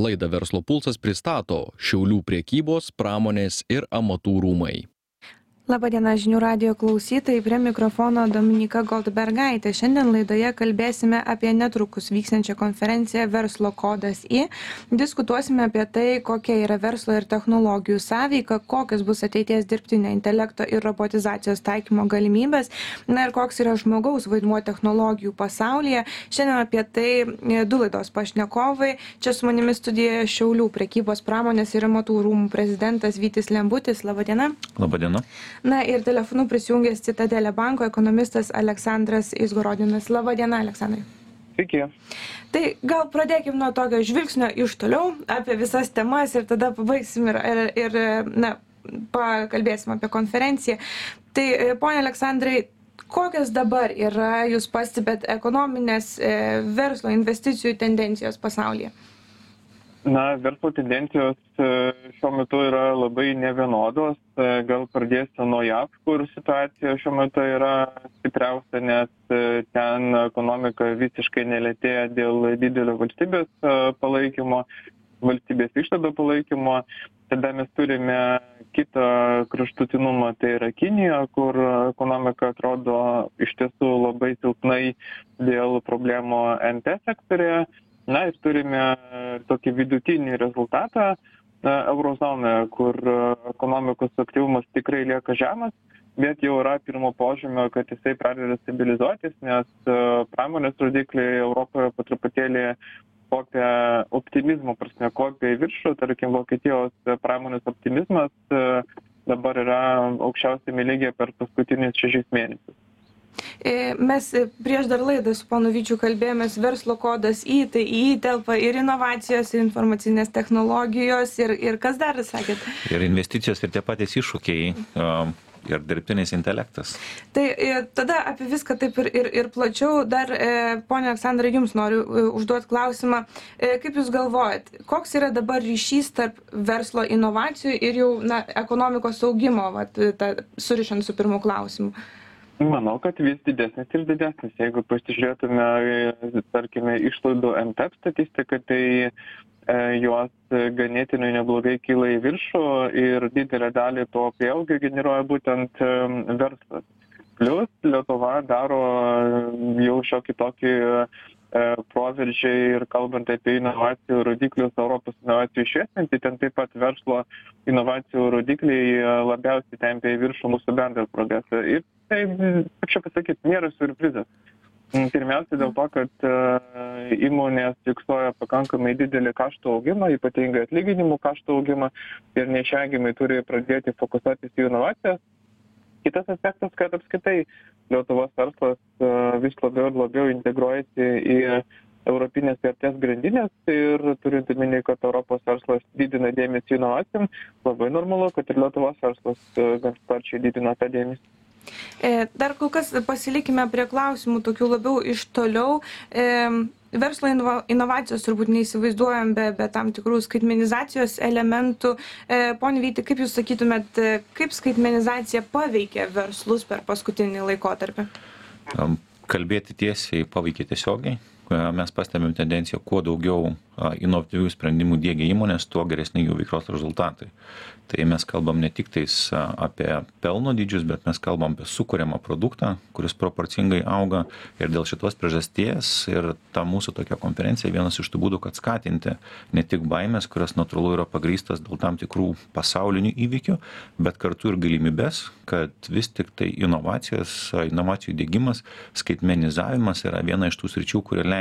Laidą Verslo pulsas pristato Šiaulių priekybos, pramonės ir amatų rūmai. Labadiena žinių radio klausytojai, prie mikrofono Dominika Goldbergaitė. Šiandien laidoje kalbėsime apie netrukus vyksiančią konferenciją Verslo kodas į. Diskutuosime apie tai, kokia yra verslo ir technologijų sąveika, kokios bus ateities dirbtinio intelekto ir robotizacijos taikymo galimybės, na ir koks yra žmogaus vaidmuo technologijų pasaulyje. Šiandien apie tai e, du laidos pašnekovai. Čia su manimi studijoje Šiaulių prekybos pramonės ir amatų rūmų prezidentas Vytis Lembutis. Labadiena. Labadiena na ir telefonu prisijungęs citadele banko ekonomistas aleksandras izgorodinas laba diena aleksandrai Sveiki. Tai gal pradėkim nuo tokio žvilgsnio iš toliau apie visas temas ir tada pabaigsim ir, ir, ir na, pakalbėsim apie konferenciją. Tai, ponia Aleksandrai, kokios dabar yra, jūs pastebėt, ekonominės e, verslo investicijų tendencijos pasaulyje? Na verslo tendencijos e, šiuo metu yra labai nevienodos. E, gal pradėsiu nuo jav kur situacija šiuo metu yra stipriausia nes e, ten ekonomika visiškai nelėtėja dėl didelio valstybės palaikymo valstybės išlaidų palaikymo. Tada mes turime kitą kraštutinumą tai yra kinija kur ekonomika atrodo iš tiesų labai silpnai dėl problemų nt sektoriuje na ir turime tokį vidutinį rezultatą euro zonoje kur ekonomikos aktyvumas tikrai lieka žemas bet jau yra pirmų požymių kad jisai pradeda stabilizuotis nes pramonės rodikliai europoje po truputėlį kopia optimizmo prasme kopia į viršų. Tarkim vokietijos pramonės optimizmas dabar yra aukščiausiame lygyje per paskutinius šešis mėnesius. E, mes prieš dar laidą su ponu Vyčiu kalbėjomės verslo kodas į, tai į telpa ir inovacijos, ir informacinės technologijos, ir, ir kas dar sakėt? Ir investicijos, ir tie patys iššūkiai. Um, ir dirbtinis intelektas. Tai e, tada apie viską taip ir, ir, ir plačiau. Dar, e, ponia Aleksandra, jums noriu e, užduoti klausimą. E, kaip Jūs galvojat, koks yra dabar ryšys tarp verslo inovacijų ir jau na, ekonomikos augimo, vat, ta, surišant su pirmu klausimu? E, manau kad vis didesnis ir didesnis. Jeigu pasižiūrėtume į tarkime išlaidų mtep statistiką tai e, jos ganėtinai neblogai kyla į viršų ir didelę dalį to prieaugio generuoja būtent e, verslas. Plius lietuva daro jau šiokį tokį e, proveržį ir kalbant apie inovacijų rodiklius europos inovacijų išviešinti ten taip pat verslo inovacijų rodikliai labiausiai tempia į viršų mūsų bendrą progresą. Ir tai kaip čia pasakyt nėra siurprizas. Pirmiausia dėl to kad e, įmonės fiksuoja pakankamai didelį kaštų augimą ypatingai atlyginimų kaštų augimą ir neišvengiamai turi pradėti fokusuotis į inovacijas. Kitas aspektas kad apskritai lietuvos verslas e, vis labiau ir labiau integruojasi į europinės vertės grandines ir turint omeny kad europos verslas didina dėmesį inovacijom labai normalu kad ir lietuvos verslas e, gan sparčiai didina tą dėmesį dar kol kas pasilikime prie klausimų tokių labiau iš toliau. E, verslo inovacijos turbūt neįsivaizduojam be, be tam tikrų skaitmenizacijos elementų. E, pone Vyti, kaip Jūs sakytumėt, kaip skaitmenizacija paveikia verslus per paskutinį laikotarpį? Kalbėti tiesiai paveikia tiesiogiai. Mes pastebėm tendenciją, kuo daugiau inovatyvių sprendimų dėgia įmonės, tuo geresni jų veiklos rezultatai. Tai mes kalbam ne tiktais apie pelno dydžius bet mes kalbam apie sukuriamą produktą kuris proporcingai auga ir dėl šitos priežasties ir ta mūsų tokia konferencija vienas iš tų būdų kad skatinti ne tik baimes kurios natūralu yra pagrįstos dėl tam tikrų pasaulinių įvykių bet kartu ir galimybes kad vis tiktai inovacijos inovacijų diegimas skaitmenizavimas yra viena iš tų sričių kuri leidžia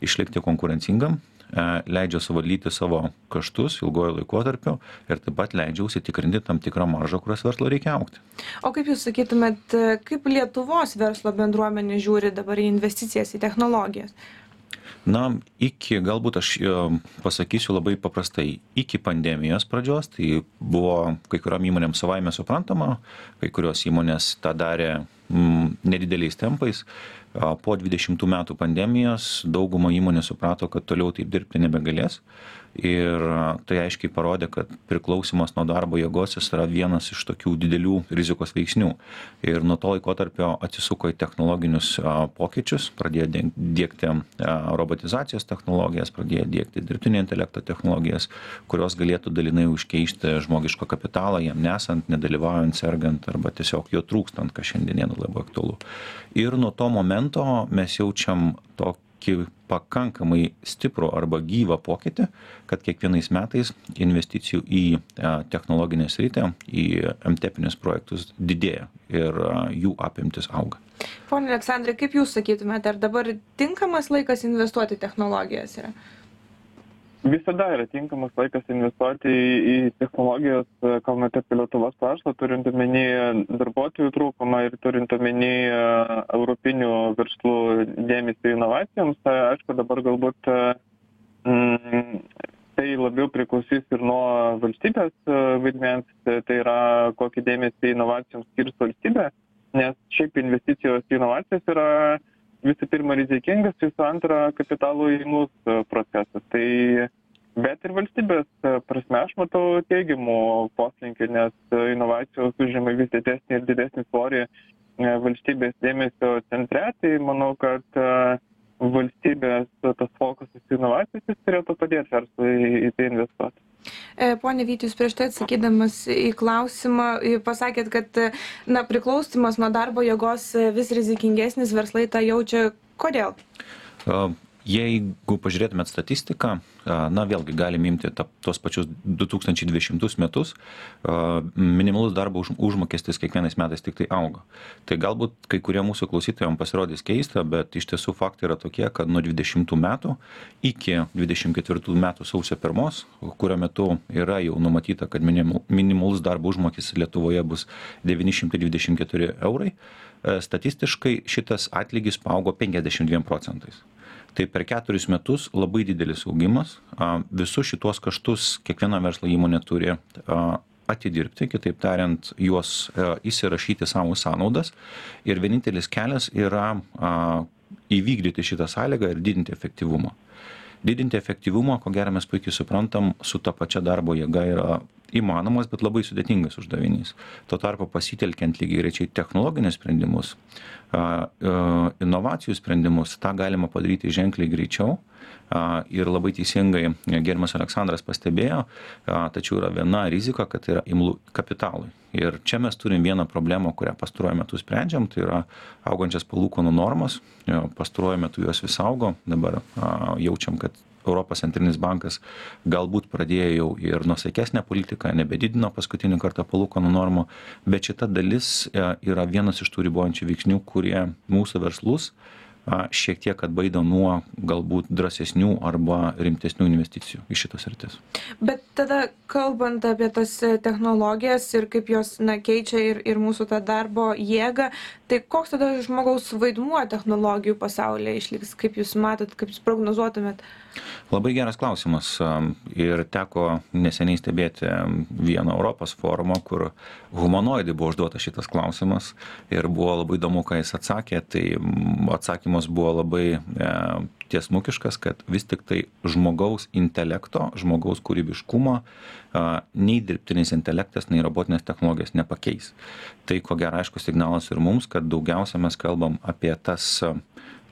išlikti konkurencingam E, leidžia suvaldyti savo kaštus ilguoju laikotarpiu ir taip pat leidžia užsitikrinti tam tikrą maržą, kurios verslo reikia aukti. O kaip Jūs sakytumėt, kaip Lietuvos verslo bendruomenė žiūri dabar į investicijas į technologijas? Na, iki, galbūt aš e, pasakysiu labai paprastai, iki pandemijos pradžios, tai buvo kai kuriam įmonėm savaime suprantama, kai kurios įmonės tą darė mm, nedideliais tempais. Po 20 metų pandemijos dauguma įmonė suprato, kad toliau taip dirbti nebegalės ir tai aiškiai parodė kad priklausymas nuo darbo jėgos jis yra vienas iš tokių didelių rizikos veiksnių. Ir nuo to laikotarpio atsisuko į technologinius pokyčius pradėjo diegti robotizacijos technologijas pradėjo diegti dirbtinio intelekto technologijas kurios galėtų dalinai užkeišti žmogišką kapitalą jam nesant nedalyvaujant sergant arba tiesiog jo trūkstant kas šiandien dienai labai aktualu. Ir nuo to momento mes jaučiam tokį tokį pakankamai stiprų arba gyvą pokytį, kad kiekvienais metais investicijų į technologinę sritį, į MTEPinius projektus didėja ir jų apimtis auga. Pone Aleksandrai, kaip Jūs sakytumėte, ar dabar tinkamas laikas investuoti technologijas yra? Visada yra tinkamas laikas investuoti į, į technologijas, kalbant apie Lietuvos verslą, turint omeny darbuotojų trūkumą ir turint omeny europinių verslų dėmesį inovacijoms. Tai aišku, dabar galbūt mm, tai labiau priklausys ir nuo valstybės vaidmens, tai yra kokį dėmesį inovacijoms skirs valstybė, nes šiaip investicijos į inovacijas yra visų pirma rizikingas, visų antra kapitalo įimus e, procesas. Tai bet ir valstybės e, prasme aš matau teigiamų poslinkių, nes e, inovacijos užima vis didesnį ir didesnį svorį valstybės dėmesio centre, tai manau, kad valstybės tas fokusas į inovacijas jis turėtų padėti verslui į tai investuoti. E, pone Vyti, jūs prieš tai atsakydamas į klausimą pasakėt, kad na, priklausimas nuo darbo jėgos vis rizikingesnis verslai tą jaučia. Kodėl? Jeigu pažiūrėtumėt statistiką, na vėlgi galim imti ta, tos pačius 2020 metus, minimalus darbo už, užmokestis kiekvienais metais tik tai auga. Tai galbūt kai kurie mūsų klausytojams pasirodys keista, bet iš tiesų faktai yra tokie, kad nuo 20 metų iki 24 metų sausio 1, kurio metu yra jau numatyta, kad minimalus darbo užmokestis Lietuvoje bus 924 eurai, statistiškai šitas atlygis paaugo 52 procentais tai per keturis metus labai didelis augimas visus šituos kaštus kiekviena verslo įmonė turi atidirbti, kitaip tariant, juos įsirašyti savo sąnaudas. Ir vienintelis kelias yra įvykdyti šitą sąlygą ir didinti efektyvumą. Didinti efektyvumą, ko gero mes puikiai suprantam, su ta pačia darbo jėga yra įmanomas, bet labai sudėtingas uždavinys. Tuo tarpu pasitelkiant lygiai rečiai technologinius sprendimus, inovacijų sprendimus, tą galima padaryti ženkliai greičiau. Ir labai teisingai gerimas Aleksandras pastebėjo, tačiau yra viena rizika, kad tai yra imlų kapitalui. Ir čia mes turim vieną problemą, kurią pastaruoju metu sprendžiam, tai yra augančias palūkonų normos. Pastaruoju metu jos vis augo, dabar jaučiam, kad Europos centrinis bankas galbūt pradėjo jau ir nuosaikesnę politiką, nebedidino paskutinį kartą palūkanų normų, bet šita dalis e, yra vienas iš tų ribojančių veiksnių, kurie mūsų verslus šiek tiek atbaido nuo galbūt drąsesnių arba rimtesnių investicijų į šitas rytis. Bet tada, kalbant apie tas technologijas ir kaip jos na, keičia ir, ir mūsų tą darbo jėgą, tai koks tada žmogaus vaidmuo technologijų pasaulyje išliks, kaip jūs matot, kaip jūs prognozuotumėt? Labai geras klausimas. Ir teko neseniai stebėti vieną Europos forumą, kur humanoidai buvo užduotas šitas klausimas ir buvo labai įdomu, ką jis atsakė. Tai atsakymas buvo labai e, tiesmukiškas, kad vis tik tai žmogaus intelekto, žmogaus kūrybiškumo nei dirbtinis intelektas, nei robotinės technologijos nepakeis. Tai ko gero aišku signalas ir mums, kad daugiausia mes kalbam apie tas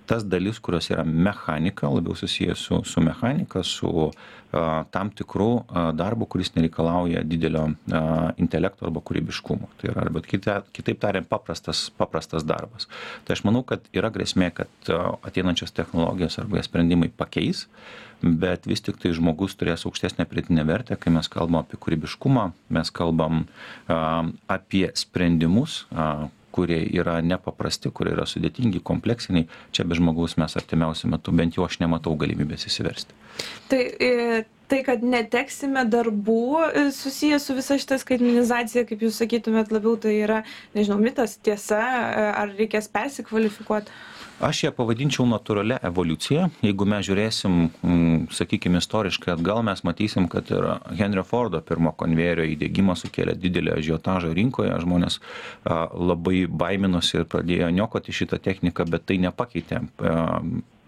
tas dalis kurios yra mechanika labiau susiję su su mechanika su a tam tikru darbu kuris nereikalauja didelio a intelekto arba kūrybiškumo. Tai yra arba kita kitaip tariant paprastas paprastas darbas. Tai aš manau kad yra grėsmė kad ateinančios technologijos arba sprendimai pakeis bet vis tiktai žmogus turės aukštesnę pridėtinę vertę kai mes kalbam apie kūrybiškumą mes kalbam a apie sprendimus a kurie yra nepaprasti kurie yra sudėtingi kompleksiniai čia be žmogaus mes artimiausiu metu bent jau aš nematau galimybės išsiversti tai e, tai kad neteksime darbų e, susiję su visa šita skaitmenizacija, kaip jūs sakytumėt, labiau tai yra, nežinau, mitas, tiesa, e, ar reikės persikvalifikuoti? Aš ją pavadinčiau natūralia evoliucija. Jeigu mes žiūrėsim, sakykime, istoriškai atgal, mes matysim, kad ir Henrio Fordo pirmo konvejerio įdėgymas sukėlė didelį ažiotažą rinkoje. Žmonės labai baiminosi ir pradėjo niokoti šitą techniką, bet tai nepakeitė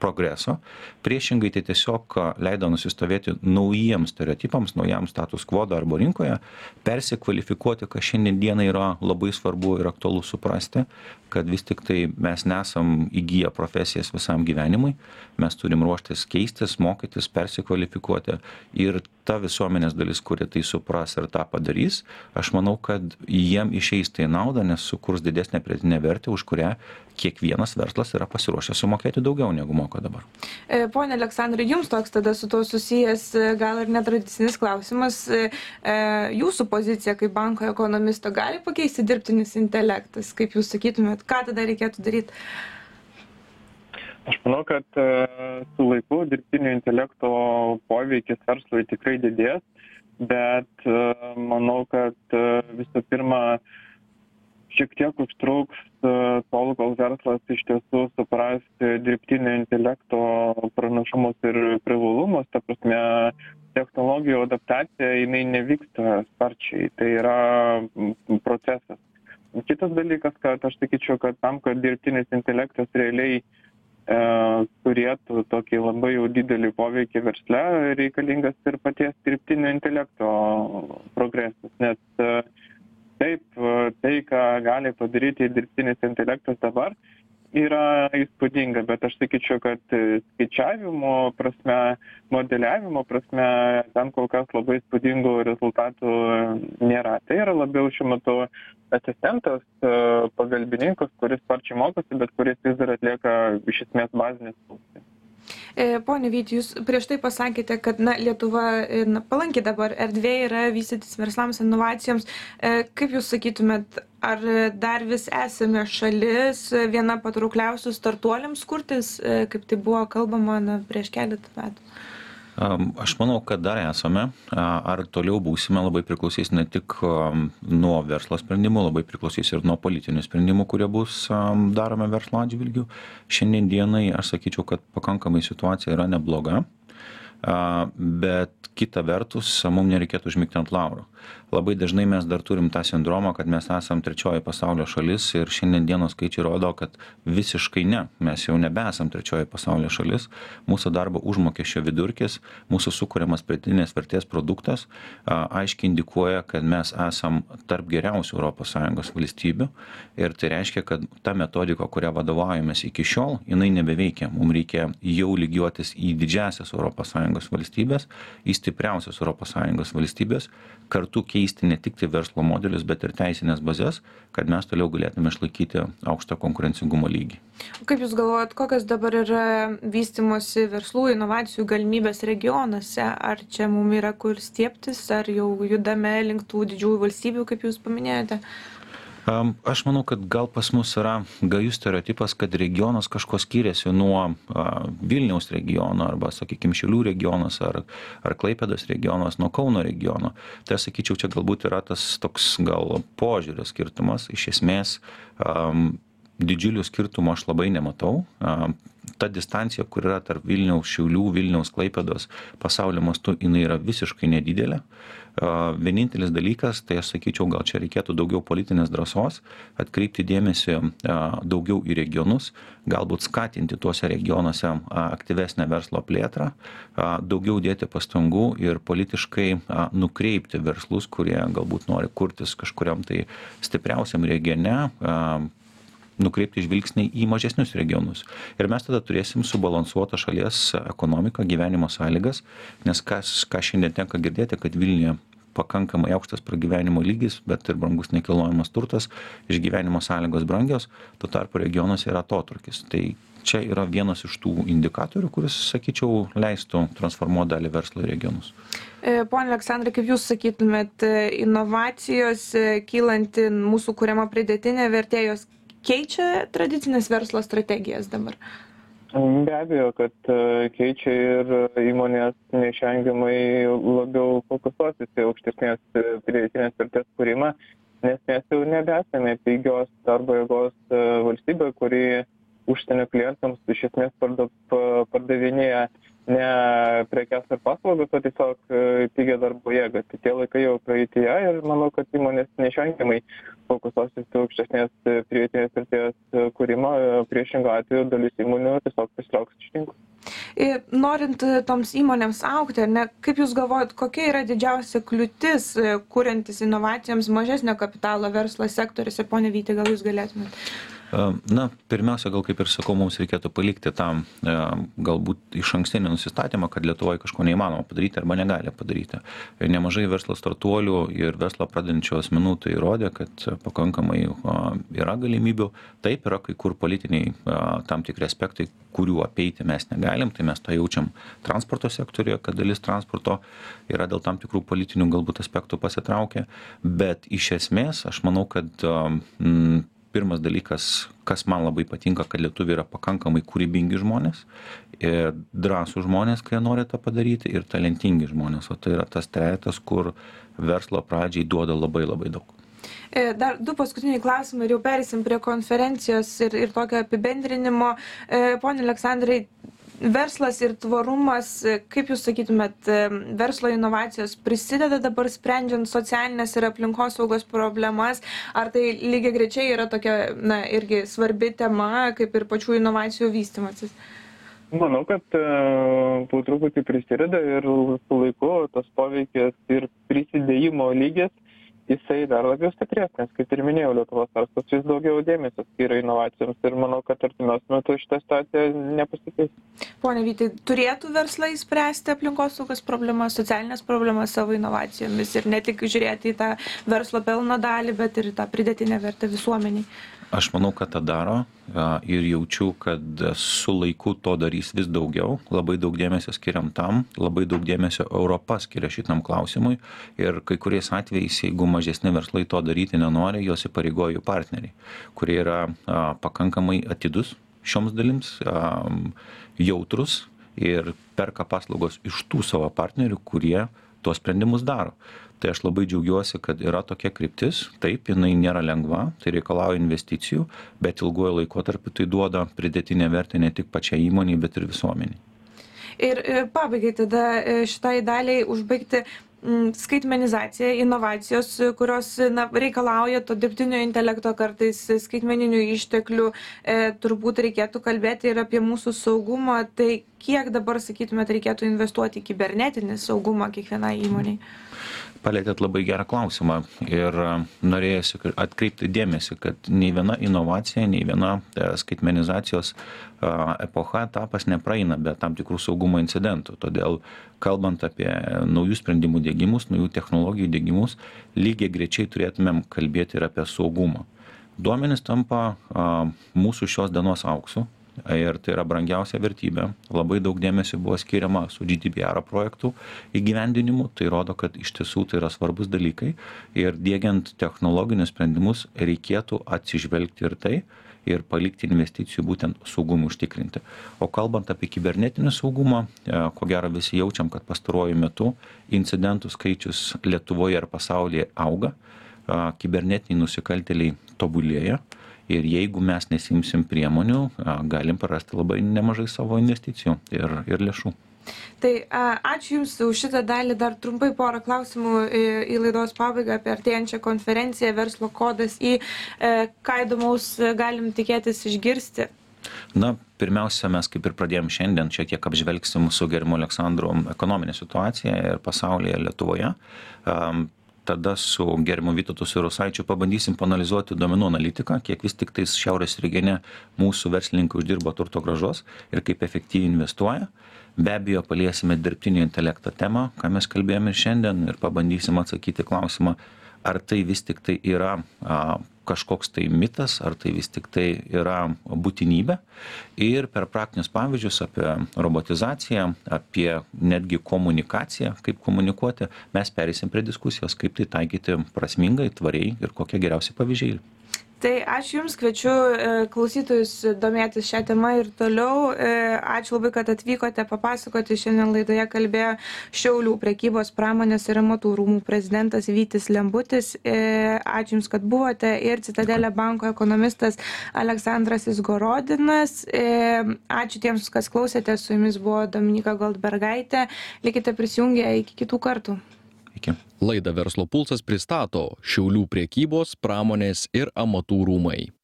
progreso. Priešingai tai tiesiog leido nusistovėti naujiems stereotipams, naujam status quo darbo rinkoje, persikvalifikuoti, kas šiandien dienai yra labai svarbu ir aktualu suprasti, kad vis tik tai mes nesam įgyję profesijas visam gyvenimui, mes turim ruoštis keistis, mokytis, persikvalifikuoti ir ta visuomenės dalis, kuri tai supras ir tą padarys, aš manau, kad jiem išeis tai naudą, nes sukurs didesnę pridėtinę vertę, už kurią kiekvienas verslas yra pasiruošęs sumokėti daugiau negu moka dabar. E, pone Aleksandrai, jums toks tada su to susijęs e, gal ir netradicinis klausimas. E, jūsų pozicija kaip banko ekonomisto gali pakeisti dirbtinis intelektas, kaip jūs sakytumėt, ką tada reikėtų daryti? Manau, kad su laiku dirbtinio intelekto poveikis verslui tikrai didės, bet manau, kad visų pirma, šiek tiek užtruks e, tol kol verslas iš tiesų supras dirbtinio intelekto pranašumus ir privalumus. Ta prasme technologijų adaptacija jinai nevyksta sparčiai tai yra procesas. Kitas dalykas kad aš sakyčiau kad tam kad dirbtinis intelektas realiai e, turėtų tokį labai jau didelį poveikį versle reikalingas ir paties dirbtinio intelekto progresas nes e, taip tai ką gali padaryti dirbtinis intelektas dabar yra įspūdinga bet aš sakyčiau kad skaičiavimo prasme modeliavimo prasme ten kol kas labai įspūdingų rezultatų nėra. Tai yra labiau šiuo metu asistentas pagalbininkas kuris sparčiai mokosi bet kuris vis dar atlieka iš esmės bazines funkcijas. E, pone Vyti, jūs prieš tai pasakėte, kad na, Lietuva e, na, palanki dabar erdvė yra vystytis verslams, inovacijoms. E, kaip jūs sakytumėt, ar dar vis esame šalis viena patraukliausių startuoliams kurtis, kaip tai buvo kalbama na, prieš keletą metų? Aš manau, kad dar esame. Ar toliau būsime labai priklausys ne tik nuo verslo sprendimų, labai priklausys ir nuo politinių sprendimų, kurie bus daromi verslo atžvilgių. Šiandien dienai aš sakyčiau, kad pakankamai situacija yra nebloga bet kita vertus mum nereikėtų užmigti ant laurų labai dažnai mes dar turim tą sindromą kad mes esam trečioji pasaulio šalis ir šiandien dienos skaičiai rodo kad visiškai ne. Mes jau nebesam trečioji pasaulio šalis. Mūsų darbo užmokesčio vidurkis mūsų sukuriamas pridėtinės vertės produktas aiškiai indikuoja kad mes esam tarp geriausių europos sąjungos valstybių. Ir tai reiškia kad ta metodika kuria vadovaujamės iki šiol jinai nebeveikia. Mum reikia jau lygiuotis į didžiąsias europos sąjungos valstybes į stipriausias europos sąjungos valstybes kartu keisti ne tiktai verslo modelius bet ir teisines bazes kad mes toliau galėtume išlaikyti aukštą konkurencingumo lygį. Kaip jūs galvojat kokios dabar yra vystymosi verslų inovacijų galimybės regionuose? Ar čia mum yra kur stiebtis ar jau judame link tų didžiųjų valstybių kaip jūs paminėjote Aš manau, kad gal pas mus yra gajus stereotipas, kad regionas kažko skiriasi nuo Vilniaus regiono arba, sakykime, Šilių regionas ar, ar Klaipėdas regionas nuo Kauno regiono. Tai aš sakyčiau, čia galbūt yra tas toks gal požiūrio skirtumas. Iš esmės, um, didžiulių skirtumų aš labai nematau. Um, ta distancija, kur yra tarp Vilniaus, Šiaulių, Vilniaus, Klaipėdos pasaulio mastu, jinai yra visiškai nedidelė. Vienintelis dalykas, tai aš sakyčiau, gal čia reikėtų daugiau politinės drąsos, atkreipti dėmesį daugiau į regionus, galbūt skatinti tuose regionuose aktyvesnę verslo plėtrą, daugiau dėti pastangų ir politiškai nukreipti verslus, kurie galbūt nori kurtis kažkuriam tai stipriausiam regione, nukreipti žvilgsnį į mažesnius regionus. Ir mes tada turėsim subalansuotą šalies ekonomiką, gyvenimo sąlygas, nes kas, ką šiandien tenka girdėti, kad Vilniuje pakankamai aukštas pragyvenimo lygis, bet ir brangus nekilnojamas turtas, išgyvenimo sąlygos brangios, tuo tarpu regionuose yra atotrukis. Tai čia yra vienas iš tų indikatorių, kuris, sakyčiau, leistų transformuoti dalį verslo į regionus. E, pone Aleksandrai, kaip Jūs sakytumėt, inovacijos e, kylanti mūsų kuriama pridėtinė vertė, jos keičia tradicinės verslo strategijas dabar? be abejo kad keičia ir įmonės neišvengiamai labiau fokusuosis į aukštesnės pridėtinės vertės kūrimą nes mes jau nebesame pigios darbo jėgos valstybė kuri užsienio klientams iš esmės parda pa pardavinėja ne prekes ar paslaugas o tiesiog pigią darbo jėgą. Tai tie laikai jau praeityje ir manau kad įmonės neišvengiamai fokusuosis į aukštesnės pridėtinės vertės kūrimą priešingu atveju dalis įmonių tiesiog pasitrauks iš rinkos. Ir norint toms įmonėms aukti, ne, kaip Jūs galvojat, kokia yra didžiausia kliūtis, kuriantis inovacijoms mažesnio kapitalo verslo sektoriuose, ponia Vyti, gal Jūs galėtumėte? Na, pirmiausia, gal kaip ir sakau, mums reikėtų palikti tam galbūt iš ankstinį nusistatymą, kad Lietuvoje kažko neįmanoma padaryti arba negali padaryti. Ir nemažai verslo startuolių ir verslo pradedančių asmenų tai įrodė, kad pakankamai yra galimybių. Taip yra kai kur politiniai tam tikri aspektai, kurių apeiti mes negalim, tai mes to jaučiam transporto sektoriuje, kad dalis transporto yra dėl tam tikrų politinių galbūt aspektų pasitraukę. Bet iš esmės aš manau, kad mm, pirmas dalykas kas man labai patinka kad lietuviai yra pakankamai kūrybingi žmonės ir drąsūs žmonės kai jie nori tą padaryti ir talentingi žmonės o tai yra tas trejetas kur verslo pradžiai duoda labai labai daug e, Dar du paskutiniai klausimai ir jau perėsim prie konferencijos ir, ir tokio apibendrinimo. E, pone Aleksandrai, verslas ir tvarumas kaip jūs sakytumėt verslo inovacijos prisideda dabar sprendžiant socialines ir aplinkosaugos problemas? Ar tai lygiagrečiai yra tokia na irgi svarbi tema kaip ir pačių inovacijų vystymasis manau kad e, po truputį prisideda ir su laiku tas poveikis ir prisidėjimo lygis jisai dar labiau stiprės nes kaip ir minėjau lietuvos verslas vis daugiau dėmesio skiria inovacijoms ir manau kad artimiausiu metu šita situacija nepasikeis. Pone vyti turėtų verslai spręsti aplinkosaugos problemas socialines problemas savo inovacijomis ir ne tik žiūrėti į tą verslo pelno dalį bet ir į tą pridėtinę vertę visuomenei aš manau kad tą daro ir jaučiu kad su laiku to darys vis daugiau. Labai daug dėmesio skiriam tam labai daug dėmesio europa skiria šitam klausimui. Ir kai kuriais atvejais jeigu mažesni verslai to daryti nenori juos įpareigoja jų partneriai kurie yra pakankamai atidūs šioms dalims jautrūs ir perka paslaugos iš tų savo partnerių kurie tuos sprendimus daro. Tai aš labai džiaugiuosi kad yra tokia kryptis. Taip jinai nėra lengva tai reikalauja investicijų bet ilguoju laikotarpiu tai duoda pridėtinę vertę ne tik pačiai įmonei bet ir visuomenei ir pabaigai tada e, šitai daliai užbaigti skaitmenizacija inovacijos kurios na reikalauja to dirbtinio intelekto kartais skaitmeninių išteklių e, turbūt reikėtų kalbėti ir apie mūsų saugumą. Tai kiek dabar sakytumėt reikėtų investuoti į kibernetinį saugumą kiekvienai įmonei palietėt labai gerą klausimą ir e, norėjosi atkreipti dėmesį kad nei viena inovacija nei viena e, skaitmenizacijos epocha etapas nepraeina be tam tikrų saugumo incidentų. Todėl kalbant apie naujų sprendimų diegimus naujų technologijų diegimus lygiagrečiai turėtumėm kalbėti ir apie saugumą. Duomenys tampa mūsų šios dienos auksu ir tai yra brangiausia vertybė. Labai daug dėmesio buvo skiriama su gdpr projektų įgyvendinimu. Tai rodo kad iš tiesų tai yra svarbūs dalykai. Ir diegiant technologinius sprendimus reikėtų atsižvelgti ir tai ir palikti investicijų būtent saugumui užtikrinti. O kalbant apie kibernetinį saugumą e, ko gero visi jaučiam kad pastaruoju metu incidentų skaičius lietuvoje ir pasaulyje auga kibernetiniai nusikaltėliai tobulėja ir jeigu mes nesiimsim priemonių galim prarasti labai nemažai savo investicijų ir ir lėšų Tai a, ačiū Jums už šitą dalį. Dar trumpai porą klausimų į, į laidos pabaigą apie artėjančią konferenciją Verslo kodas į e, ką įdomaus galim tikėtis išgirsti. Na, pirmiausia, mes kaip ir pradėjom šiandien, šiek tiek apžvelgsim su gerimu Aleksandru ekonominę situaciją ir pasaulyje Lietuvoje. Um, tada su gerbiamu vytautu siaurusaičiu pabandysim paanalizuoti duomenų analitiką kiek vis tiktais šiaurės regione mūsų verslininkai uždirba turto grąžos ir kaip efektyviai investuoja. Be abejo paliesime dirbtinio intelekto temą ką mes kalbėjom ir šiandien ir pabandysim atsakyt į klausimą ar tai vis tiktai yra a, kažkoks tai mitas, ar tai vis tik tai yra būtinybė. Ir per praktinius pavyzdžius apie robotizaciją, apie netgi komunikaciją, kaip komunikuoti, mes perėsim prie diskusijos, kaip tai taikyti prasmingai, tvariai ir kokie geriausi pavyzdžiai. Tai ačiū jums kviečiu e, klausytojus domėtis šią temą ir toliau. E, ačiū labai kad atvykote papasakoti. Šiandien laidoje kalbėjo šiaulių prekybos pramonės ir amatų rūmų prezidentas vytis lembutis. E, ačiū jums kad buvote. Ir citadelė banko ekonomistas aleksandras izgorodinas. Ačiū tiems kas klausėte. Su jumis buvo dominyka goldbergaitė. Likite prisijungę iki kitų kartų Iki. Laidą Verslo pulsas pristato Šiaulių priekybos, pramonės ir amatų rūmai.